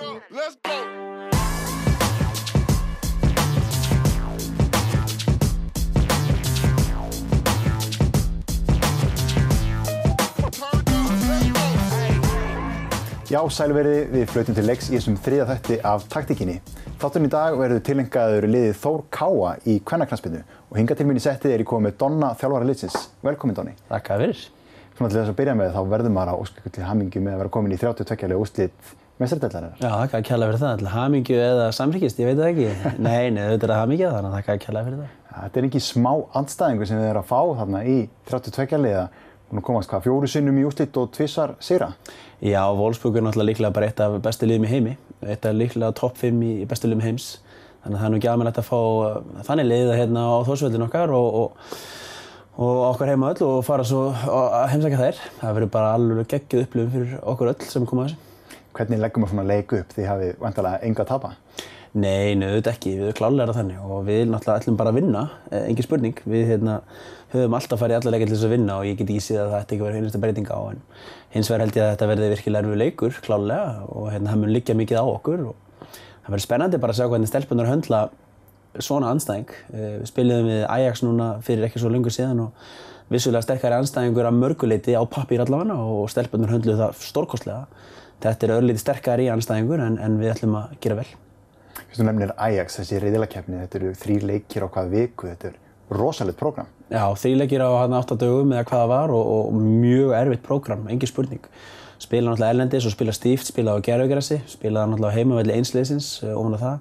Let's go. Já, sælveriði, við flautum til leiks í þessum þriða þætti af taktíkinni. Þátturinn í dag verður tilengaður liðið Þór Káa í kvennaknaspinu og hinga til mín í settið er ég komið með Donna, þjálfara liðsins. Velkomin Donni. Takk að fyrir. Svona til þess að byrja með þá verður maður að óskilja til hamingu með að vera komin í 32-lega úrslit meistardællarinnar. Já, takk að kjalla fyrir það. Til hamingju eða samríkist, ég veit það ekki. Nei, nei, þetta er að hamingja þannig að takk að kjalla fyrir það. Þetta er ekki smá andstæðingur sem þið eru að fá þarna í 32-lega. Nú komast hvað, fjóru sinnum í úrslit og tvissar sigra? Já, Wolfsburg er náttúrulega líklega bara eitt af bestu liðum í heimi. Eitt af líklega topp 5 í bestu liðum heims. Þannig að það er nú ekki aðmennilegt að fá uh, þannig liða hérna á þórsvöldin okkar og, og, og okkar heima öll og fara svo að heimsækja þær. Það verður bara alveg geggið upplifum fyrir okkur öll sem koma að þessu. Hvernig leggum við svona leik upp því hafið vantalega enga að tapa? Nei, auðvitað ekki. Við erum klálega þannig og við náttúrulega ætlum bara að vinna, eh, engin spurning. Við hérna, höfum alltaf farið allar leikir til þess að vinna og ég get ekki síðan að það ætti ekki verið einhversta breyting á. En hins vegar held ég að þetta verði virkilega erfið leikur, klálega, og hérna, það mun liggja mikið á okkur. Og það verður spennandi bara að sjá hvernig stelpunar höndla svona anstæðing. Eh, Við spiliðum við Ajax núna fyrir ekki svo lengur síðan og vissulega sterkari anstæðingur að mörguleiti á pappír allavega og stelpunar höndluðu það stórkostlega. Þetta er örlítið sterkari anstæðingur en, en við ætlum að gera vel. Þú nefnir Ajax, þessi reyðilakefni, þetta eru þrý leikir á hvað viku, þetta er rosalegt prógram. Já, þrý leikir á hann áttadögum eða hvað það var og, og mjög erfitt prógram, engin spurning. Spila náttúrulega erlendis og spila stíft, spila á gerðugrassi, spila náttúrulega heimavelli einsleisins ofan á það.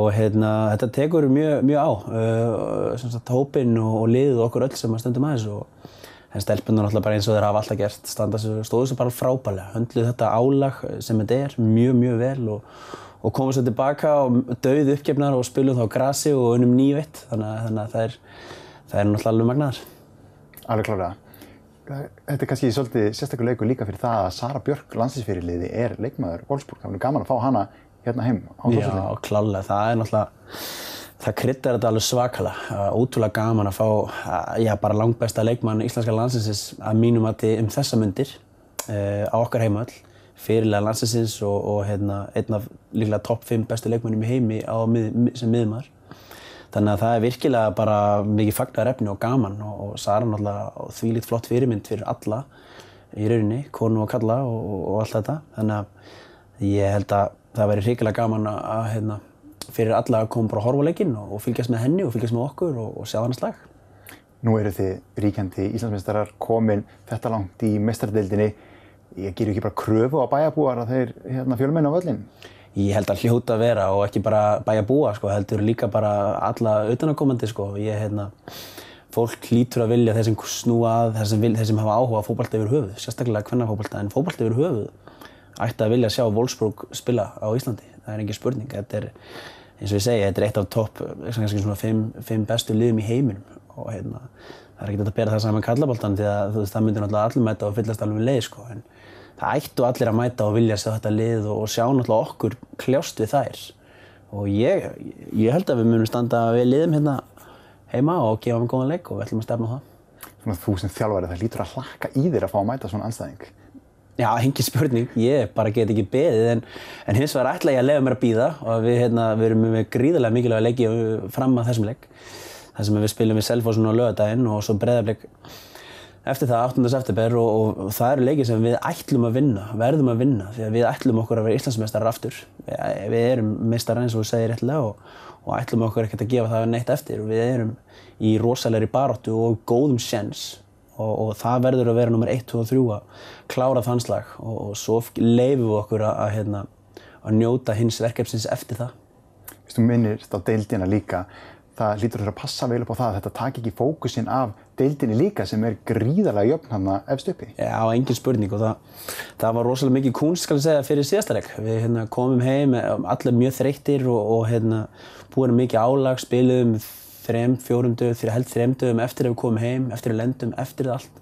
Og hérna, þetta tekur mjög, mjög á, uh, sem sagt hópinn og, og liðið okkur öll sem að stöndum að þessu. Og, en stelpunar náttúrulega bara eins og þeir hafa alltaf gert, standa, stóðu sér bara frábælega, höndluð þetta álag sem þetta er mjög, mjög vel og, og komum svo tilbaka og dauð uppgefnar og spilum þá grasi og unum nývitt þannig, þannig að það er, það er náttúrulega alveg magnaðar. Alveg klálega. Þetta er kannski svolítið sérstaklega leikur líka fyrir það að Sara Björk, landsinsfyrirliði, er leikmaður Wolfsburg. Það er gaman að fá hana hérna heim á Þórsvöldinu. Já, klálega. Það er náttúrulega, það kryddar þetta alveg svakalega. Ótrúlega gaman að fá, já, bara langbæsta leikmann íslenska landsinsins að mínum að þið um þessa myndir uh, á okkar heimöll fyrirlega landsinsins og, og hérna, einn af líklega topp 5 bestu leikmennum í heimi á sem miðumar. Þannig að það er virkilega bara mikið fagnaðarefni og gaman og, og Sara náttúrulega þvílíkt flott fyrirmynd fyrir alla í rauninni, konu og kalla og, og allt þetta. Þannig að ég held að það væri hrikilega gaman að hérna, fyrir alla að koma bara að horfa leikinn og, og fylgjast með henni og fylgjast með okkur og sjá hann slag. Nú eru þið ríkjandi Íslandsmeistarar komin þetta langt í meistardeildinni ég ger ekki bara kröfu á bæjarbúar að þeir hérna, fjölmenn á völlin? Ég held að hljóta að vera og ekki bara bæjarbúa, sko, heldur líka bara alla utanakomandi. Sko. Ég, hérna, fólk hlýtur að vilja þeir sem snúa að, þeir sem, vil, þeir sem hafa áhuga fókbalta yfir höfuð, sérstaklega kvennafókbalta, en fókbalta yfir höfuð ætti að vilja sjá Wolfsburg spila á Íslandi. Það er engin spurning. Þetta er, eins og ég segi, þetta er eitt af topp, kannski svona fimm, fimm bestu liðum í heiminum og hérna, það er ekkert að bera það saman kallaboltan því að veist, það myndir náttúrulega allir mæta og fyllast alveg leið sko. En það ættu allir að mæta og vilja sjá þetta lið og, og sjá náttúrulega okkur kljást við þær. Og ég, ég held að við munum standa við liðum hérna heima og gefa þeim góðan leik og við ætlum að stefna á það. Svona þú sem þjálfari, það lítur að hlakka í þér að fá að mæta svona anstæðing. Já, engin spurning. Ég bara get ekki beðið en, en hins vegar ætla ég að lefa mér að býða og við, hérna, við erum með gríðarlega mikilvæga leiki fram að þessum leik þar sem við spilum í Selfossun á lögadaginn og svo Breiðarblik eftir það 8. september og, og, og það eru leikið sem við ætlum að vinna, verðum að vinna því að við ætlum okkur að vera Íslandsmeistarar aftur við, við erum meistarar eins og þú segir réttilega og, og ætlum okkur ekkert að gefa það neitt eftir við erum í rosalegri baróttu og góðum sjens og það verður að vera nummer 1, 2 og 3 að klára þann slag og svo leifum við okkur að, að, hérna, að njóta hins verkefnsins eftir það. Þú minnist á deildina líka það lítur þér að passa vel upp á það að þetta taki ekki fókusin af deildinni líka sem er gríðarlega jöfn hann efst uppi. Já, engin spurning og það, það var rosalega mikið kunst skal ég segja fyrir síðasta leik. Við hérna, komum heim, allir mjög þreyttir og, og hérna, búin mikið álag, spilum þrem, fjórum dögum, fyrir held þrem dögum eftir að við komum heim, eftir að lendum, eftir allt.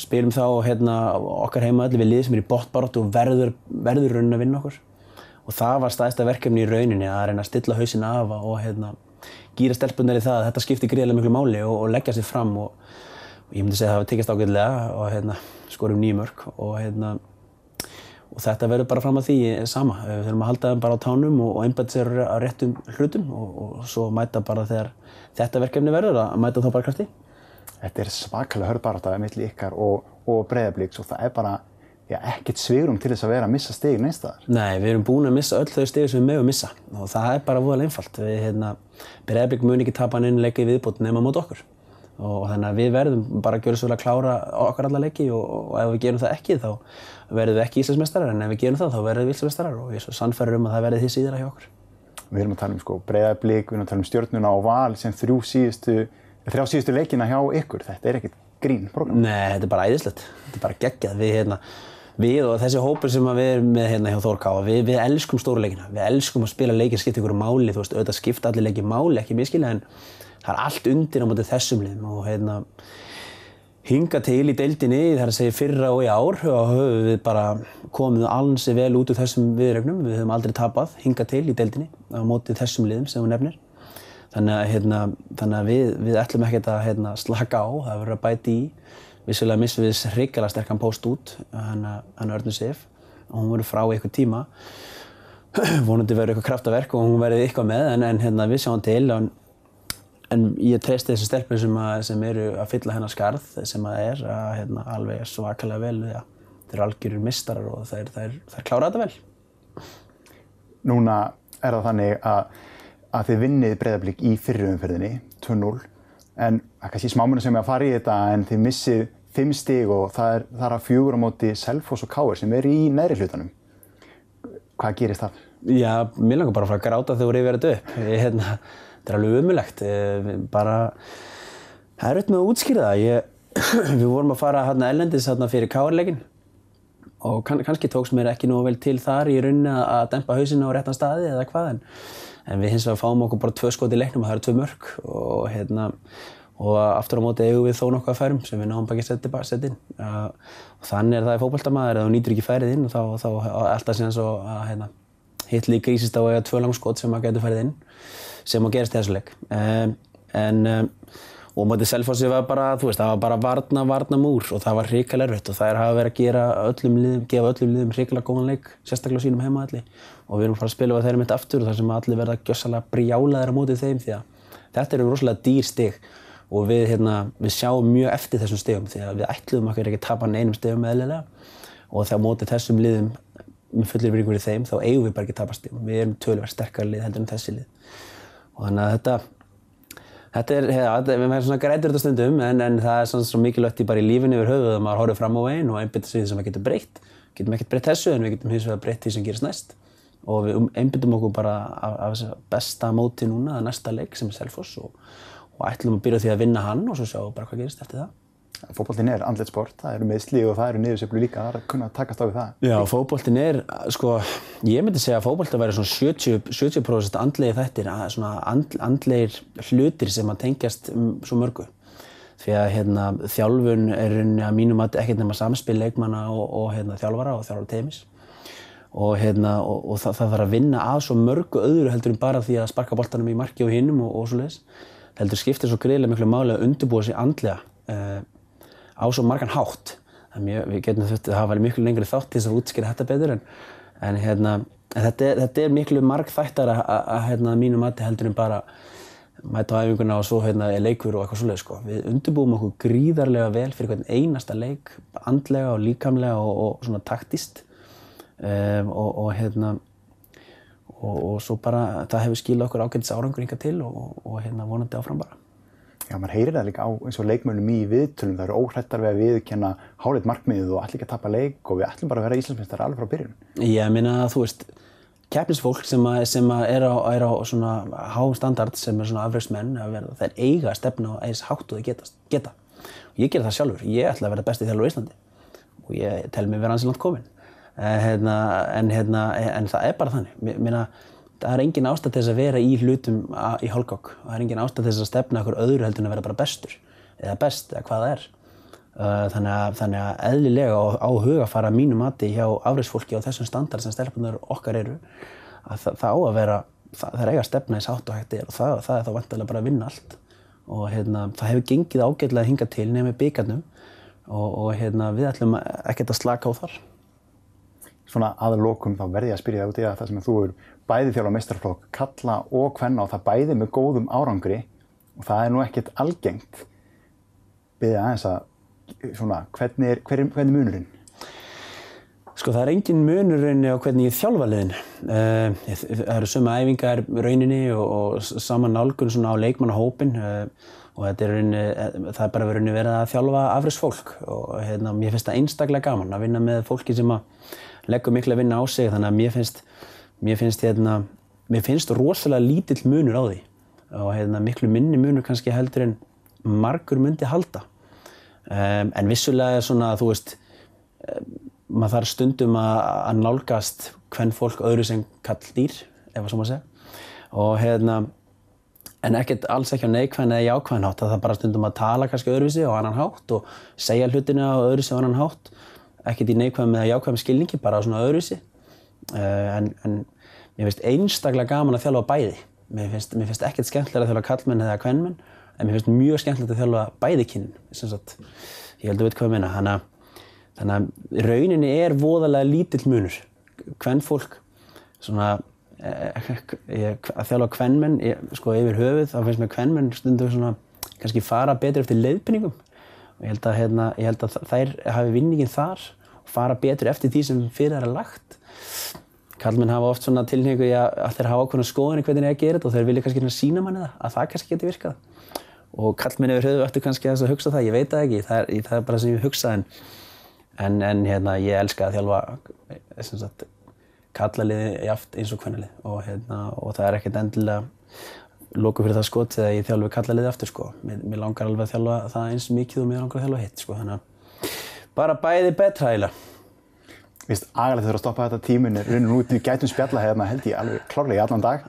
Spilum þá hérna, okkar heima allir við lið sem er í botbaróttu og verður, verður raunin að vinna okkur. Og það var staðista verkefni í rauninni að reyna að stilla hausin af og hérna, gýra stelpunar í það að þetta skiptir gríðarlega miklu máli og, og leggja sér fram og, og ég myndi segja að það var tekist ágæðilega og hérna, skorum nýjum mörg og, hérna, og þetta verður bara fram að því sama. Við þurfum að halda þeim bara á tánum og, einbæta sér að réttum hlutum og, og svo mæta bara þegar þetta verkefni verður að mæta þá bara krafti. Þetta er svakalega hörðbaráttaði milli ykkar og, og breyðablíks og það er bara já, ekkert svigrum til þess að vera að missa stigin einstæðar. Nei, við erum búin að missa öll þau stig sem við mögum missa og það er bara voðalega einfalt. Hérna, Breiðablík mun ekki tapa hann inn leiki viðbútt nema mot okkur og þannig að við verðum bara að gjöra svo vel að klára okkar alla leiki og, og ef við gerum það ekki þá verðum við ekki Íslandsmeistarar en ef við gerum það þá verðum við Íslandsmeistarar og ég er svo sannferður um að það verði því síðara hjá okkur. Við erum að tala um sko breyðablík, við erum að tala um stjórnuna og val sem þrjú síðustu, þrjá síðustu leikina hjá ykkur. Þetta er ekkert grín program. Nei, þetta er bara æðislegt. Þetta er bara geggjað. Við, hérna, við og þessi hópur sem við erum með hérna hjá Þórká, við, við elskum stóru leikina. Við elskum að spila leikir, skipta ykkur máli, þú veist, auðvitað skipta allir leikir máli, ekki miskilja, en það er allt undir á mótið þessum liðum og hérna hinga til í deildinni, það er að segja fyrra og í ár og höfum við bara komið alls vel út úr þessum viðregnum, við höfum aldrei tapað hinga til í deildinni á mótið þessum liðum sem hún nefnir. Þannig að, hérna, þannig að við, við ætlum ekkert að hérna, slaka á, það verður að bæti í. Vissulega missum við þess hrigalega sterkan post út, hann Örnur Sif, og hún verður frá eitthvað tíma. Vonandi verður eitthvað kraftaverk og hún verður eitthvað með, en, en hérna, við sjáum til. En, en ég treysti þessi stelpur sem, sem eru að fylla hennar skarð, sem að er að, hérna, alveg svakalega vel við að þeir eru algjörir mistarar og þeir, þeir, þeir klára þetta vel. Núna er það þannig að að þið vinnið breyðablík í fyrruumferðinni, 2-0, en kannski smámunu sem er að fara í þetta en þið missið 5 stíg og það er, það er að fjögur á móti Selfoss og Káir sem er í neðri hlutanum. Hvað gerist það? Já, mér langar bara að fara að gráta þegar þú reyfir þetta upp. Ég, hérna, þetta er alveg umulegt. Bara, það er auðvitað með að útskýra það. Ég, við vorum að fara hérna ellendis hérna fyrir Káirleikin og kann, kannski tóks mér ekki nú vel til þar í rauninni að dempa hausinu á réttan staði eða hvað en en við hins vegar fáum okkur bara tvö skot í leiknum og það eru tvö mörg og hérna og aftur á móti eigum við þó nokkuð að færum sem við náum ekki að setja inn og þannig er það í fókbaltamaður að þú nýtur ekki færið inn og þá, þá alltaf síðan svo að hérna, hitt líka ísist á að tvö langskot sem að getur færið inn sem að gerast þessu leik. Um, en um, og mótið Selfossi var bara, þú veist, það var bara varna, varna múr og það var hrikalega erfitt og það er að verið að gera öllum liðum, gefa öllum liðum hrikalega góðan leik, sérstaklega á sínum heimaðalli og við erum að fara að spila á þeirra mitt aftur og þar sem allir verða gjössalega brjálaðir á mótið þeim því að þetta eru rosalega dýr stig. Og við, hérna, við sjáum mjög eftir þessum stigum því að við ætluðum okkur ekki að tapa neinum stigum eðlilega. Og þegar mótið þessum liðum með fullir virðingur í þeim þá eigum við bara ekki að tapa stigum. Við erum tölvægt sterkar lið heldur en þessi lið og þannig að þetta Þetta er, við erum svona grætur þetta stundum en, en það er svona svo mikilvægt í bara í lífinu yfir höfuð að maður horfir fram á veginn og einbyttir sig því sem maður getur breytt. Við getum ekkert breytt þessu en við getum hins vegar breytt því sem gerist næst. Og við einbyttum okkur bara af, af þessu besta móti núna, að næsta leik sem er Selfoss og, og ætlum að byrja því að vinna hann og svo sjáum við bara hvað gerist eftir það. Fókbóltinn er andlet sport, það eru meðsli og það eru niðurseflu líka, það er að kunna takast á við það. Já, fókbóltinn er, sko, ég myndi segja að fókbóltinn væri svona 70%, 70 andlegir þættir, svona and, andlegir hlutir sem að tengjast um svo mörgu. Því að hérna, þjálfun er að mínum að ekkert nema samspil leikmanna og, og hérna, þjálfara og þjálfara teimis. Og, hérna, og, og það, það þarf að vinna að svo mörgu öðru heldur en bara því að sparka boltanum í marki og hinnum og, svo leiðis. Heldur skiptir svo greiðilega miklu máli að undirbúa sig andlega. Á svo margan hátt. Mjög, við getum þurft að hafa miklu lengri þátt til þess að útskýra þetta betur en, en, hérna, þetta, er, þetta er miklu marg þættar að hérna, mínu mati heldur en bara mæta á æfinguna og svo hérna, leikur og eitthvað svoleið. Sko. Við undirbúum okkur gríðarlega vel fyrir hvern einasta leik, andlega og líkamlega og, og taktist um, og, og, hérna, og svo bara það hefur skilað okkur ágætis árangur hinga til og hérna, vonandi áfram bara. Já, maður heyrir það líka á eins og leikmönnum í viðtölum. Það eru óhrættar við að viðkenna háleit markmiðið og allir ekki að tapa leik og við ætlum bara að vera Íslandsmeistar alveg frá byrjun. Ég minna að þú veist, keppnisfólk sem, að, sem að er, á, er á svona háum standard sem er svona afræðsmenn, það er eiga að stefna á eins hátt og það geta. geta. Og ég ger það sjálfur. Ég ætla að vera bestið þjálfur í Íslandi og ég tel mig vera ansið langt komin. En, hérna, en, hérna, en það er bara þannig. Minna, það er engin ástæð til þess að vera í hlutum í hálfgokk. Það er engin ástæð til þess að stefna okkur öðru heldur en að vera bara bestur eða best eða hvað það er. Þannig að, þannig að eðlilega á, á huga fara mínu mati hjá afriðsfólki á þessum standard sem stelpunar okkar eru að það, það á að vera, það, það er eiga stefna í sátt og hægt er og það, það er þá vantilega bara að vinna allt og hérna, það hefur gengið ágætlega að hinga til nefnir byggarnum og, og hérna, við ætlum ekkert að slaka á þar. Svona að lokum þá verði ég að spyrja það út í að það sem þú er bæði þjálfa meistarflokk, kalla og hvenna og það bæði með góðum árangri og það er nú ekkert algengt. Byrðið aðeins að svona, hvernig er, hver, hvernig er munurinn? Sko það er engin munur rauninni á hvernig ég þjálfa liðin. Uh, það eru sömu æfingar rauninni og, og saman nálgun svona á leikmannahópin uh, og þetta er rauninni, það er bara rauninni verið að þjálfa afriðsfólk og hérna, mér finnst það einstaklega gaman að vinna með fólki sem að leggur miklu að vinna á sig þannig að mér finnst, mér finnst, hérna, mér finnst rosalega lítill munur á því og hérna, miklu minni munur kannski heldur en margur myndi halda. Um, en vissulega er svona, þú veist, um, maður þarf stundum að, að nálgast hvern fólk öðru sem kall dýr, ef það svo maður segja. Og hérna, en ekkert alls ekki á neikvæðin eða jákvæðin hátt, það er bara stundum að tala kannski öðruvísi á annan hátt og segja hlutina á öðruvísi á annan hátt. Ekkert í neikvæðin eða jákvæðin skilningi, bara á svona öðruvísi. Uh, en, en mér finnst einstaklega gaman að þjálfa bæði. Mér finnst, mér finnst ekkert skemmtilega að þjálfa kallmenn eða kvennmenn, en mér finnst mjög skemmtilegt að þjálfa bæði kynnin. Ég held að veit hvað ég meina. Hanna, Þannig að rauninni er voðalega lítill munur. Hvenn fólk, svona, að þjálfa hvennmenn, sko yfir höfuð, þá finnst mér hvennmenn stundum svona, kannski fara betur eftir leiðpinningum. Ég held að, hérna, ég held að þær hafi vinningin þar og fara betur eftir því sem fyrir það er lagt. Kallmenn hafa oft svona tilhengu í að, þeir hafa ákveðna skoðinni hvernig er að gera þetta og þeir vilja kannski sína manni það, að það kannski getur virkað. Og kallmenn yfir höfuð ættu kannski að hugsa það, ég veit það ekki, það er, það er bara sem ég hugsa en En, en hérna, ég elska að þjálfa sagt, kallaliði jaft eins og kvennalið og, hérna, og það er ekkert endilega lóku fyrir það skot þegar ég þjálfi kallaliði aftur sko. Mér, mér langar alveg að þjálfa það eins mikið og mér langar að þjálfa hitt sko. Þannig að bara bæði betra eiginlega. Vist, agalegt þurfa að stoppa þetta tímun er raunin út. Við gætum spjalla hérna held ég alveg klárlega í allan dag.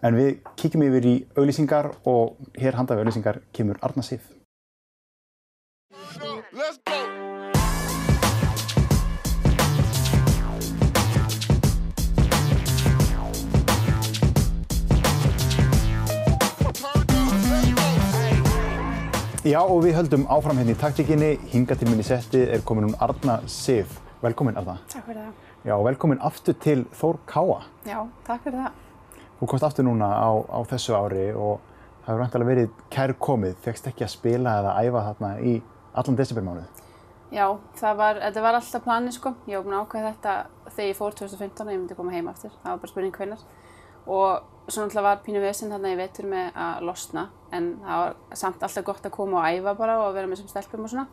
En við kíkjum yfir í auglýsingar og hér handa við auglýsingar kemur Arna Sif. Já og við höldum áfram hérna í taktíkinni. Hinga til minni setti er komin hún Arna Sif. Velkomin Arna. Takk fyrir það. Já, velkomin aftur til Þór Káa. Já, takk fyrir það. Þú komst aftur núna á, á þessu ári og það hefur vantilega verið kærkomið. Fegst ekki að spila eða æfa þarna í allan desembermánuð? Já, það var, þetta var alltaf planið sko. Ég að ákveða þetta þegar ég fór 2015 og ég myndi koma heim aftur. Það var bara spurning hvernig. Og svo náttúrulega var pínu vesinn þarna í vetur með að losna en það var samt alltaf gott að koma og æfa bara og vera með sem stelpum og svona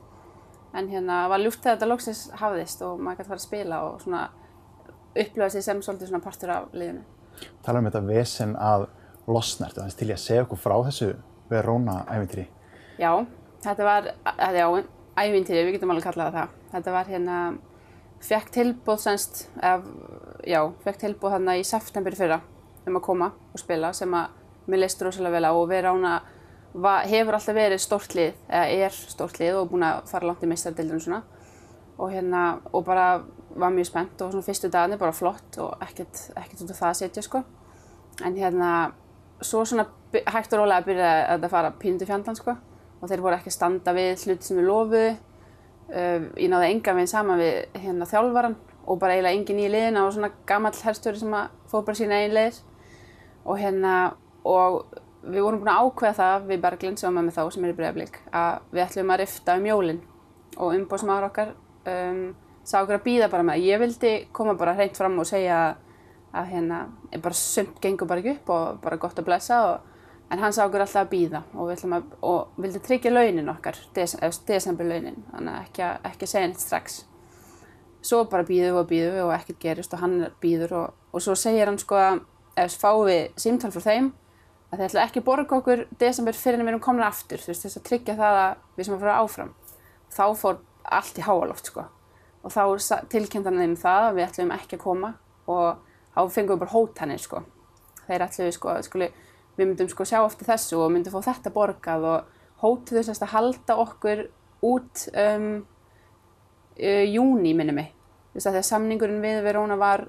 en hérna var ljúft þegar þetta loksins hafðist og maður gæti fara að spila og svona upplöfa sig sem svolítið svona partur af liðinu. Tala um þetta vesinn að losna, ertu þannig til ég að segja okkur frá þessu Verona ævintýri? Já, þetta var, já, ævintýri, við getum alveg kallað það. Þetta var hérna, fekk tilbúð semst, já, fekk tilbúð hérna í september fyrra um að koma og spila sem að mér leist rosalega vel á og við rána hefur alltaf verið stórt lið, eða er stórt lið og búin að fara langt í meistardildinu svona. Og hérna, og bara var mjög spennt og svona fyrstu dagarnir bara flott og ekkert, ekkert út af það að setja sko. En hérna, svo svona hægt og rólega byrjaði að þetta fara píndu fjandlan sko. Og þeir voru ekki að standa við hluti sem við lofuðu. Uh, ég náði enga veginn saman við hérna þjálfvaran og bara eiginlega engin í liðina og svona gammal herstjóri sem að fóð bara sína einn leiðir og hérna og við vorum búin að ákveða það við Berglind sem var með þá sem er í Breiðablík að við ætlum að rifta um jólinn og umbóðsmaður okkar um, sá okkur að býða bara með. Ég vildi koma bara hreint fram og segja að hérna, bara sumt gengur bara ekki upp og bara gott að blessa og, en hann sá okkur alltaf að býða og, að, og vildi tryggja launin okkar, des, desember launin, þannig að ekki, ekki segja neitt strax. Svo bara býðum við og býðum við og ekkert gerist og hann býður og, og svo segir hann sko að ef fáum við símtál frá þeim að þeir ætla ekki að borga okkur desember fyrir en við erum komin aftur þú veist þess að tryggja það að við sem að fara áfram. Þá fór allt í háaloft sko. Og þá tilkynntan þeim það að við ætlum ekki að koma og þá fengum við bara hótanir sko. Þeir ætlum við sko skuli, við myndum sko sjá eftir þessu og myndum fá þetta borgað og hótið þess að halda okkur út um, uh, júni minni mig. Þú veist að því að samningurinn við Verona var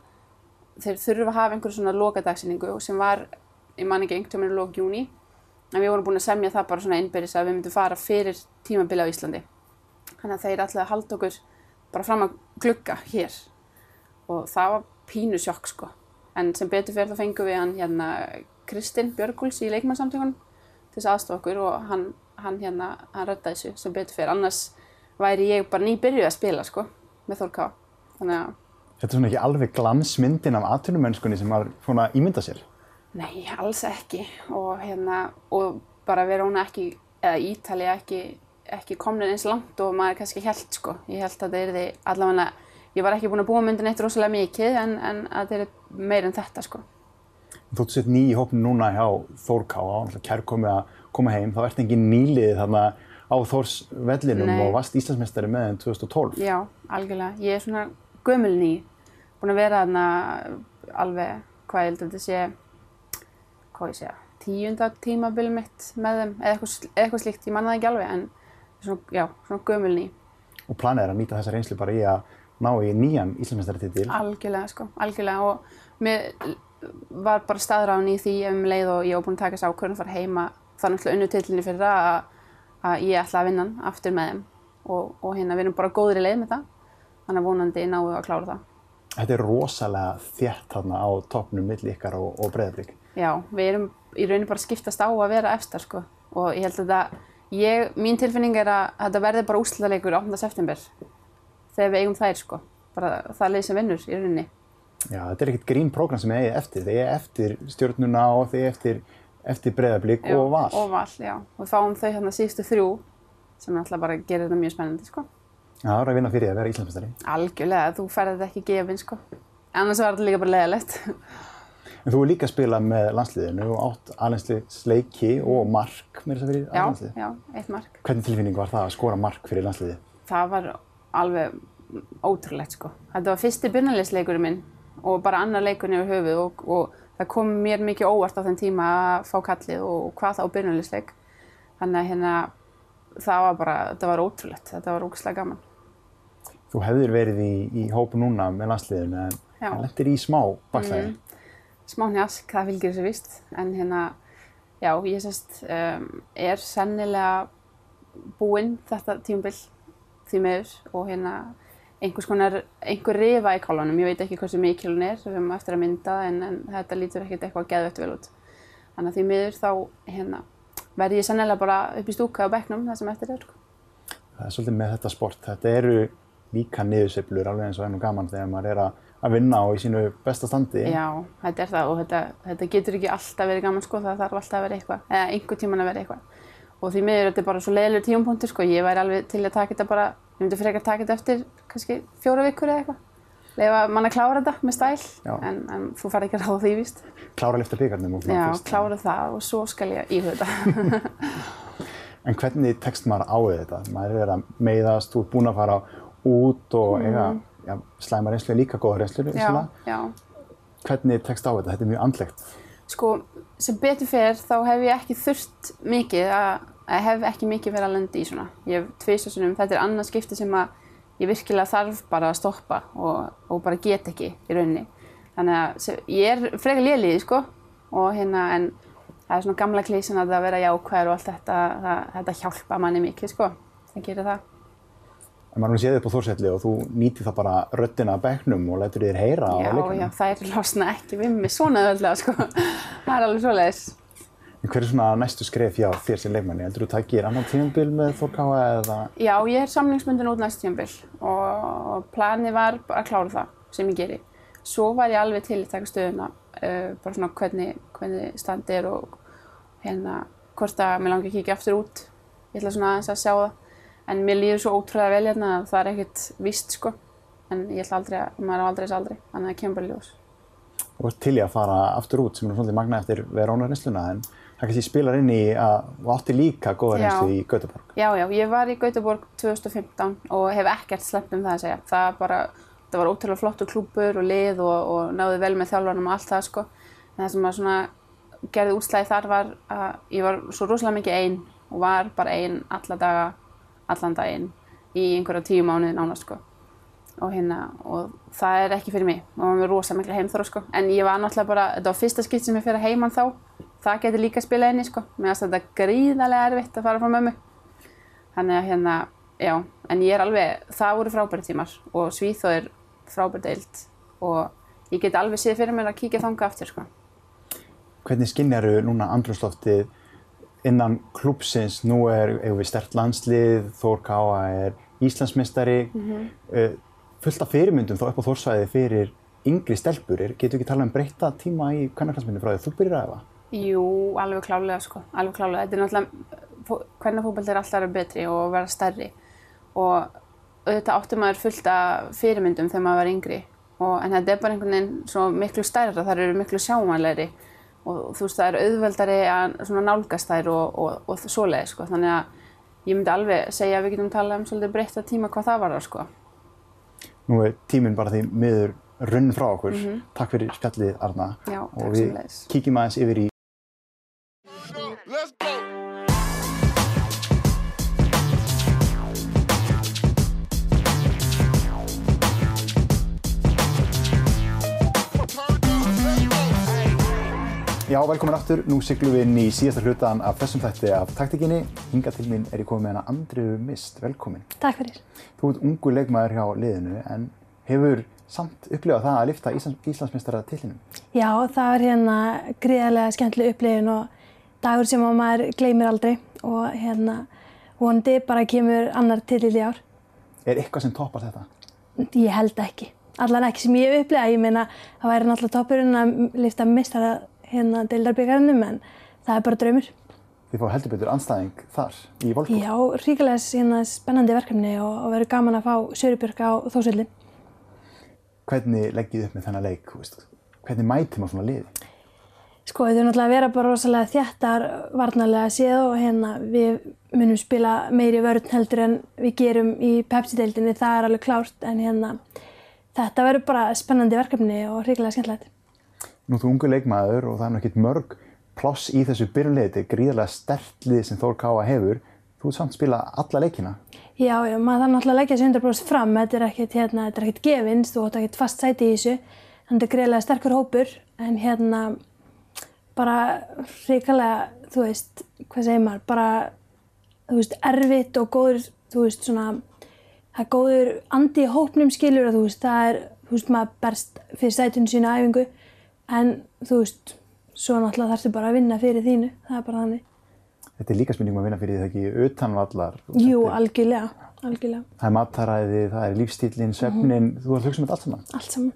þeir þurfa að hafa einhverjum svona lokadagsinningu sem var, ég man ekki einhvern veginn lók júni en við vorum búin að semja það bara svona innbyrðis að við myndum fara fyrir tímabili á Íslandi þannig að þeir að halda okkur bara fram að glugga hér og það var pínu sjokk sko. En sem betur fyrir þá fengum við hann hérna Kristinn Björguls í leikmannsamtökunum til þess aðstofa okkur og hann, hann hérna, hann rödda þessu sem betur fyrir. Annars væri ég bara nýbyrjuð að spila sko með Þór Ká. Þannig að Þetta er svona ekki alveg glansmyndin af atvinnumennskunni sem maður svona ímynda sér. Nei, alls ekki og hérna, og bara hún ekki, eða Ítalið ekki, ekki komnin eins langt og maður kannski held sko. Ég held að það er því allavega, ég var ekki búin að búa myndin eitt rosalega mikið en, en að það er meir en þetta sko. Ert sett ný í hópinu núna hjá Þórká og náttúrulega kærkomið að koma heim. Það ert engin nýlið þarna á Þórs vellinum og varst Íslandsmeistari með þeim 2012. Já, algjörlega. Ég er svona gömul ný, búin að vera þarna alveg, hvað ég held að þetta sé, hvað ég segja, tíunda tímabil mitt með þeim, eða eitthvað, eitthvað slíkt, ég manna það ekki alveg, en svona, já, svona gömul ný. Og planið er að nýta þessa reynslu bara í að ná í nýjan Íslandsmeistaratitil. Algjörlega, sko, algjörlega og mér var bara staðráðan í því um leið og ég var búin að taka þess ákvörðun að fara heima er náttúrulega unnu titlinni fyrir það að, að ég ætla að vinna hann aftur með þeim og, og hérna við erum bara góðri leið með það þannig að vonandi við að klára það. Þetta er rosalega þétt þarna á toppnum milli ykkar og, og breyðablík. Já, við erum í rauninni bara skiptast á að vera efstar sko og ég held að það, ég, mín tilfinning er að þetta verði bara úrslutaleikur 8. september þegar við eigum þær sko, bara það leið sem vinnur í rauninni. Já, þetta er ekkert grín prógram sem eigið eftir. Þið eigið eftir stjórnuna og þið eigið eftir, eftir breyðablík Já, og val. Og val, já. Og fáum þau hérna síðustu þrjú sem náttúrulega bara gerir þetta mjög spennandi, sko. Já, það er að vinna fyrir því að vera Íslandsmeistari. Algjörlega, þú færði þetta ekki gefin, sko. Annars var þetta líka bara leðalegt. En þú er líka að spila með landsliðinu og átt aðeinsleiki og mark með þess að fyrir já, landsliði. já, eitt mark. Hvernig tilfinning var það að skora mark fyrir landsliði? Það var alveg ótrúlegt, sko. Þetta var fyrsti byrjanleisleikurinn minn og bara annar leikurinn yfir höfuð og, og það kom mér mikið óvart á þenn tíma að fá kallið og hvað þá byrjanleisleik. Þannig að hérna, það var bara, þetta var ótrúlegt. Þetta var ógæslega gaman. Þú hefðir verið í, í hópu núna með landsliðinu en Já. það lendir í smá bakstæði. Smá njask, það fylgir þessu vist en hérna, já, ég sérst um, er sennilega búinn þetta tímabil því meður og hérna einhvers konar, einhver rifa í kálunum ég veit ekki hversu mikil hún er, við höfum eftir að mynda en, en þetta lítur ekkert eitthvað geðvett vel út þannig að því miður þá hérna, verði ég sennilega bara upp í stúka á bekknum það sem eftir er sko. Það er svolítið með þetta sport. Þetta eru líka niðurseflur alveg eins og ennum gaman þegar maður er að, að vinna og í sínu besta standi. Já, þetta er það og þetta, þetta getur ekki alltaf verið gaman sko, það þarf alltaf að vera eitthvað, eða einhver tíman að vera eitthvað. Og því miður þetta er bara svo leiðilegur tímapunktur sko, ég væri alveg til að taka þetta bara, ég myndi frekar taka þetta eftir kannski fjóra vikur eða eitthvað. Leifa mann að klára þetta með stæl, Já. en, en þú fær ekki að ráða því víst. Klára að lifta byggarnum og svona Já, fyrst. klára það og svo skal ég íhuga þetta. En hvernig tekst maður á þetta? Maður er að meiðast, þú ert búinn að fara út og eiga já, slæma reynslu, líka góða reynslu. Hvernig tekst á þetta? Þetta er mjög andlegt. Sko, sem betur fer þá hef ég ekki þurft mikið að, að hef ekki mikið verið að lenda í svona. Ég hef tvisasunum, þetta er annað skipti sem að ég virkilega þarf bara að stoppa og, og bara get ekki í rauninni. Þannig að sem, ég er frekar léliði, sko, og hérna, en það er svona gamla klísin að það vera jákvæður og allt þetta, það, þetta hjálpa manni mikið, sko. Það gerir það. En maður er að séð upp á Þórselli og þú nýtir það bara röddina að bekknum og lætur þér heyra á Já, leikunum. já, það er losna ekki við mig svona öðvöldlega, sko. það er alveg svoleiðis. En hver er svona næstu skref hjá þér sem leikmanni? Heldur þú takir annan tímabil með Þórkáa eða? Já, ég er samlingsbundin út næst tímabil og planið var að klára það sem ég geri. Svo var ég alveg til að taka stöðuna, uh, bara svona hvernig, hvernig standi er og hérna hvort að mér langi að kíkja aftur út. Ég ætla svona aðeins að sjá það. En mér líður svo ótrúlega vel hérna að það er ekkert víst sko. En ég ætla aldrei að, maður á aldrei þess aldrei, þannig að það kemur bara ljós. Þú ert til í að fara aftur út sem er svolítið magna eftir Verona reynsluna en það kannski spilar inn í að þú átti líka góða reynslu í Göteborg. Já, já, ég var í Gautaborg 2015 og hef ekkert sleppt um það að segja. Það bara, það var ótrúlega flottur klúbur og lið og, og náði vel með þjálfarnum og allt það sko. En það sem að svona gerði útslæði þar var að ég var svo rosalega mikið einn og var bara einn alla daga, allan daginn í einhverja tíu mánuði nánast sko. Og hérna, og það er ekki fyrir mig. Og maður er rosa mikla heimþóra sko. En ég var náttúrulega bara, þetta var fyrsta skipt sem ég fyrir heimann þá. Það getur líka spilað inni sko. Mér finnst þetta gríðarlega erfitt að fara frá mömmu. Þannig að hérna, já, en ég er alveg, það voru frábæri tímar og Svíþóð er frábæri deild og ég get alveg séð fyrir mér að kíkja þanga aftur sko. Hvernig skinnjaru núna andrumsloftið innan klúpsins? Nú er eigum við stert landslið, Þór Káa er Íslandsmeistari, mm fullt af fyrirmyndum þá upp á Þórsvæði fyrir yngri stelpur. Er- Getur ekki talað um breyta tíma í kvennarklansmyndu frá því að þú byrjar að efa? Jú, alveg klálega sko, alveg klálega. Þetta er náttúrulega, hvernig fókbalt er alltaf að vera betri og vera stærri og auðvitað átti maður fullt af fyrirmyndum þegar maður var yngri og, en þetta er bara einhvern veginn svo miklu stærra, þar eru miklu sjámanlegri og þú veist það er auðveldari að nálgast þær og, og, og svoleiði sko, þannig að ég myndi alveg segja að við getum talað um svolítið breytta tíma hvað það var sko. Nú er tíminn bara því miður runn frá okkur. Takk fyrir spjallið Arna. Já, og við kíkjum aðeins yfir í Já, velkomin aftur. Nú siglum við inn í síðasta hlutan af þessum þætti af taktikinni. Hinga til mín er ég komið með hana Andriðu Mist. Velkomin. Takk fyrir. Þú ert ungu leikmaður hjá liðinu en hefur samt upplifað það að lifta Íslands, Íslandsmeistara tillinum. Já, það var hérna gríðarlega skemmtileg upplifun og dagur sem að maður gleymir aldrei og hérna vonandi bara kemur annar titill í ár. Er eitthvað sem toppar þetta? Ég held ekki. Allan ekki sem ég hef upplifað. Ég meina, það væri náttúrulega toppurinn að lifta mistara hérna deildarbyggarnum en það er bara draumur. Þið fá heldur betur anstæðing þar í Wolfsburg. Já, ríkilega hérna, spennandi verkefni og, og verður gaman að fá Sörubjörg á Þósvöldi. Hvernig leggið þið upp með þennan leik? þú veist? Hvernig mætir maður svona liði? Sko, þau náttúrulega að vera bara rosalega þjættar varnarlega séð og hérna við munum spila meiri vörn heldur en við gerum í Pepsi-deildinni, það er alveg klárt en hérna þetta verður bara spennandi verkefni og ríkilega skemmtilegt. Nú þú ungu leikmaður og það er ekkert mörg pláss í þessu er gríðarlega stert lið sem Þór Káa hefur. Þú ert samt spila alla leikina. Já, já, maður þarf náttúrulega að leggja þessu 100% fram, þetta er ekkert, hérna, þetta er ekkert gefinst, þú átt ekkert fast sæti í þessu, þannig að þetta er greiðlega sterkur hópur, en hérna bara ríkilega, þú veist, hvað segir maður, bara, þú veist, erfitt og góður, þú veist, svona, það er góður andi í hópnum skilur og þú veist, það er, þú veist, maður berst fyrir sætinu sína æfingu, en þú veist, svo náttúrulega þarfstu bara að vinna fyrir þínu, það er bara þannig. Þetta er líka spurningum að vinna fyrir því það ekki utanvallar. Jú, er- algjörlega, algjörlega, Það er mataræði, það er lífstílinn, svefnin, þú ert að hugsa um þetta allt saman. allt saman.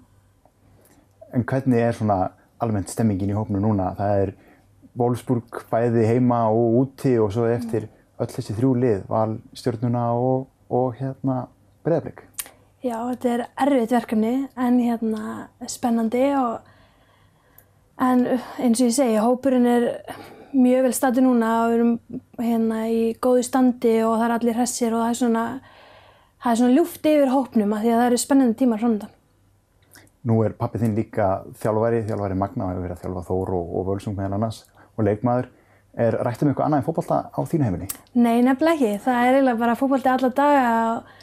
En hvernig er svona almennt stemmingin í hópnu núna? Það er Wolfsburg bæði heima og úti og svo eftir öll þessi þrjú lið, val stjórnuna og, og hérna breyðarblik. Já, þetta er erfitt verkefni en hérna spennandi og en eins og ég segi, hópurinn er mjög vel standi núna og við erum hérna í góðu standi og það er allir hressir og það er svona það er svona ljúft yfir hópnum af því að það eru spennandi tímar framöndan. Nú er pappi þinn líka þjálfari, þjálfari Magna og hefur verið að þjálfa Þór og, og Völsung meðal annars og leikmaður. Er rætt um eitthvað annað en fótbolta á þínu heimili? Nei, nefnilega ekki. Það er eiginlega bara fótbolti alla daga og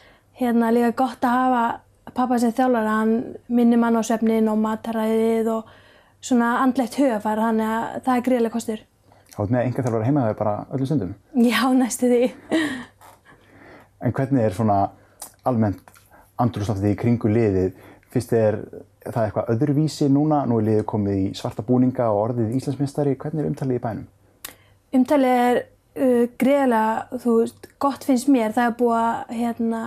hérna líka gott að hafa pappa sem þjálfara, hann minnir mann á svefnin og mataræðið og svona andlegt hugafar, þannig að það er greiðlega kostur. Þá er með enga þjálfari heima þegar bara öllum stundum. Já, næstu því. En hvernig er svona almennt andrúrslaftið í kringu liðið? Fyrst er það eitthvað öðruvísi núna, nú er liðið komið í svarta búninga og orðið Íslandsmeistari. Hvernig er umtalið í bænum? Umtalið er uh, greiðlega, þú veist, gott finnst mér, það er búið að, hérna,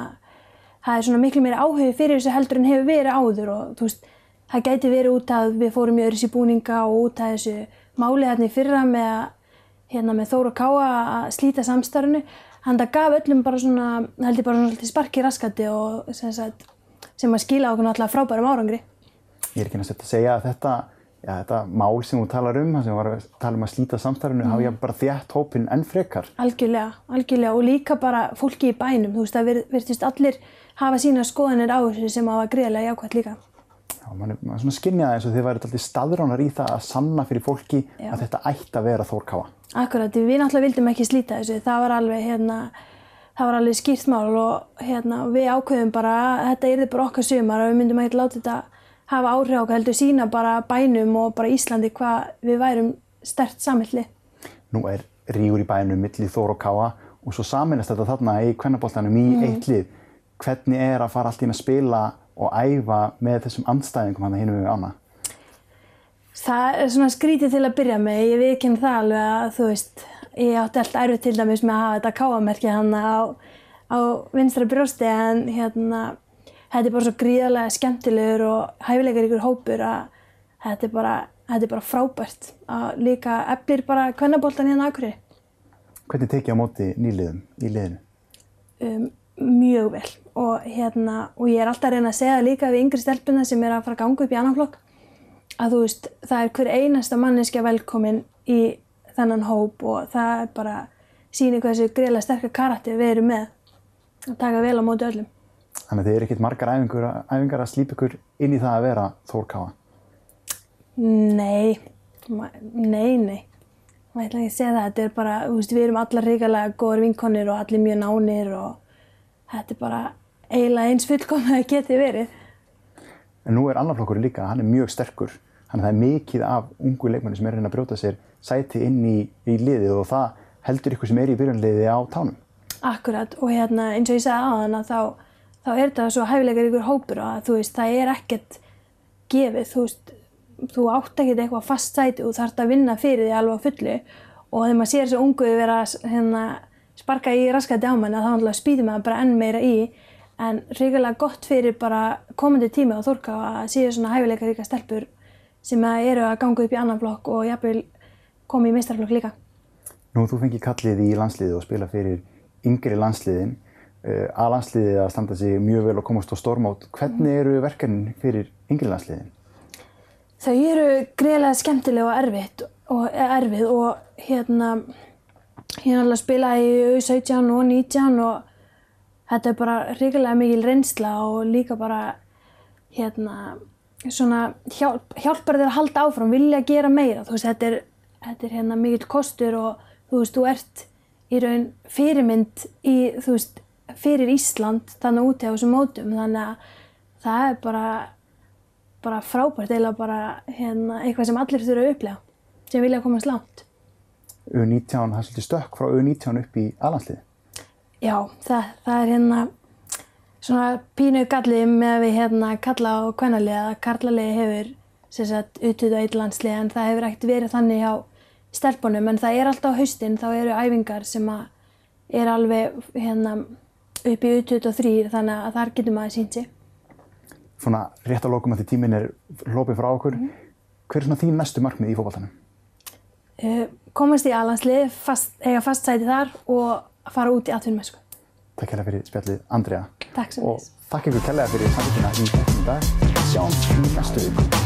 það er svona miklu meira áhugi fyrir þessu heldur en hefur verið áður og þú veist, það gæti verið út að við fórum í öðru búninga og út að þessu máli hérna í fyrra með, að, hérna, með Þóra Káa að slíta samstarfinu. Þannig að það gaf öllum bara svona, held ég bara svona sparki raskati og sem, sagt, sem að skila okkur náttúrulega frábærum árangri. Ég er ekki næst að segja að þetta, já, þetta mál sem þú talar um, það sem var að tala um að slíta samstarfinu, mm. hafi ég bara þjætt hópinn enn frekar. Algjörlega, algjörlega og líka bara fólki í bænum, þú veist, vir- virtist allir hafa sína skoðanir á þessu sem hafa greiðlega jákvæmt líka. Já, mann er, mann svona skynjað eins og þið væri alltaf staðránar í það að sanna fyrir fólki Já. að þetta ætti að vera Þórkáa. Akkurat, við náttúrulega vildum ekki slíta þessu, það var alveg, hérna, það var alveg skýrt mál og hérna, við ákveðum bara að þetta yrði bara okkar sumar og við myndum ekki láta þetta hafa áhrif á okkur, heldur sína bara bænum og bara Íslandi hvað við værum stert samhælli. Nú er rígur í bænum milli Þór og svo saminast þetta þarna í kvennaboltanum í eitt lið. Hvernig er að fara allt í einu að spila og æfa með þessum andstæðingum hann hinum við ána? Það er svona skrítið til að byrja með, ég viðkynna það alveg að þú veist, ég átti alltaf erfitt til dæmis með að hafa þetta káamerki hann á, á vinstra brjósti en hérna, þetta er bara svo gríðarlega skemmtilegur og hæfileikar ykkur hópur að þetta er bara, þetta er bara frábært að líka eflir bara kvennaboltan hérna akkurir Hvernig tekið á móti nýliðum í liðinu? um, mjög vel og hérna, og ég er alltaf að reyna að segja líka við yngri stelpuna sem er að fara að ganga upp í annan flokk að þú veist, það er hver einasta manneskja velkomin í þennan hóp og það er bara sýnir hversu greiðlega sterkar karakter við erum með að taka vel á móti öllum. Þannig að þið eru ekkert margar æfingar, æfingar að slípa ykkur inn í það að vera Þór Káa. Nei, nei, nei. Má ætla ekki að segja það, þetta er bara, þú veist, við erum allar ríkilega góður vinkonir og allir mjög nánir og þetta er bara eiginlega eins fullkomið að geti verið. En nú er annar flokkur líka, hann er mjög sterkur. Það er mikið af ungu leikmenni sem er reyna að brjóta sér sæti inn í, í liðið og það heldur ykkur sem er í byrjunliði á tánum. Akkurat og hérna eins og ég sagði aðan að þá, þá er þetta svo hæfileikar ykkur hópur og að þú veist það er ekkert gefið, þú veist þú átt ekkert eitthvað fast sæti og þarfst að vinna fyrir því alveg á fullu og þegar maður sér þessu ungu vera hérna, sparka í raskætti á manni þá náttúrulega spýtur maður bara enn meira í en ríkilega gott fyrir bara komandi tíma á Þórká að séu svona hæfileikar ríka stelpur sem að eru að ganga upp í annan flokk og jafnvel koma í meistarflokk líka. Nú þú fengið kallið í landsliðið og spila fyrir yngri landsliðin. Uh, að landsliðið að standa sig mjög vel og komast á stormót. Hvernig eru verkefnin fyrir yngri landsliðin? Þau eru greiðlega skemmtileg og erfitt og erfið og hérna ég er alveg að spila í U17 og 19 og þetta er bara ríkilega mikil reynsla og líka bara hérna svona hjálp, hjálpar þér að halda áfram, vilja gera meira þú veist, þetta er, þetta er hérna mikil kostur og þú veist, þú ert í raun fyrirmynd í, þú veist, fyrir Ísland þannig úti á þessum mótum þannig að það er bara bara frábært eða bara hérna, eitthvað sem allir þurfa að upplega sem vilja komast langt. U19, það er svolítið stökk frá U19 upp í aðlandsliði. Já, það, það er hérna svona pínu gallið með að við hérna kalla á kvennalið að karlalið hefur sem sagt utut á eitt landslið en það hefur ekkert verið þannig hjá stelpunum en það er alltaf á haustin þá eru æfingar sem að er alveg hérna upp í utut og þrýr þannig að þar getur maður sínt sig. Svona rétt að lókum að því tíminn er hlopið frá okkur. Hver er svona þín næstu markmið í fótballtanum? Uh, komast í aðlandslið, fast, eiga fast sæti þar og fara út í atvinnumessku. Takk hérlega fyrir spjallið, Andrea. Takk sem Og þakk ykkur kærlega fyrir samfélgina í þessum dag. Sjáum í næstu viku.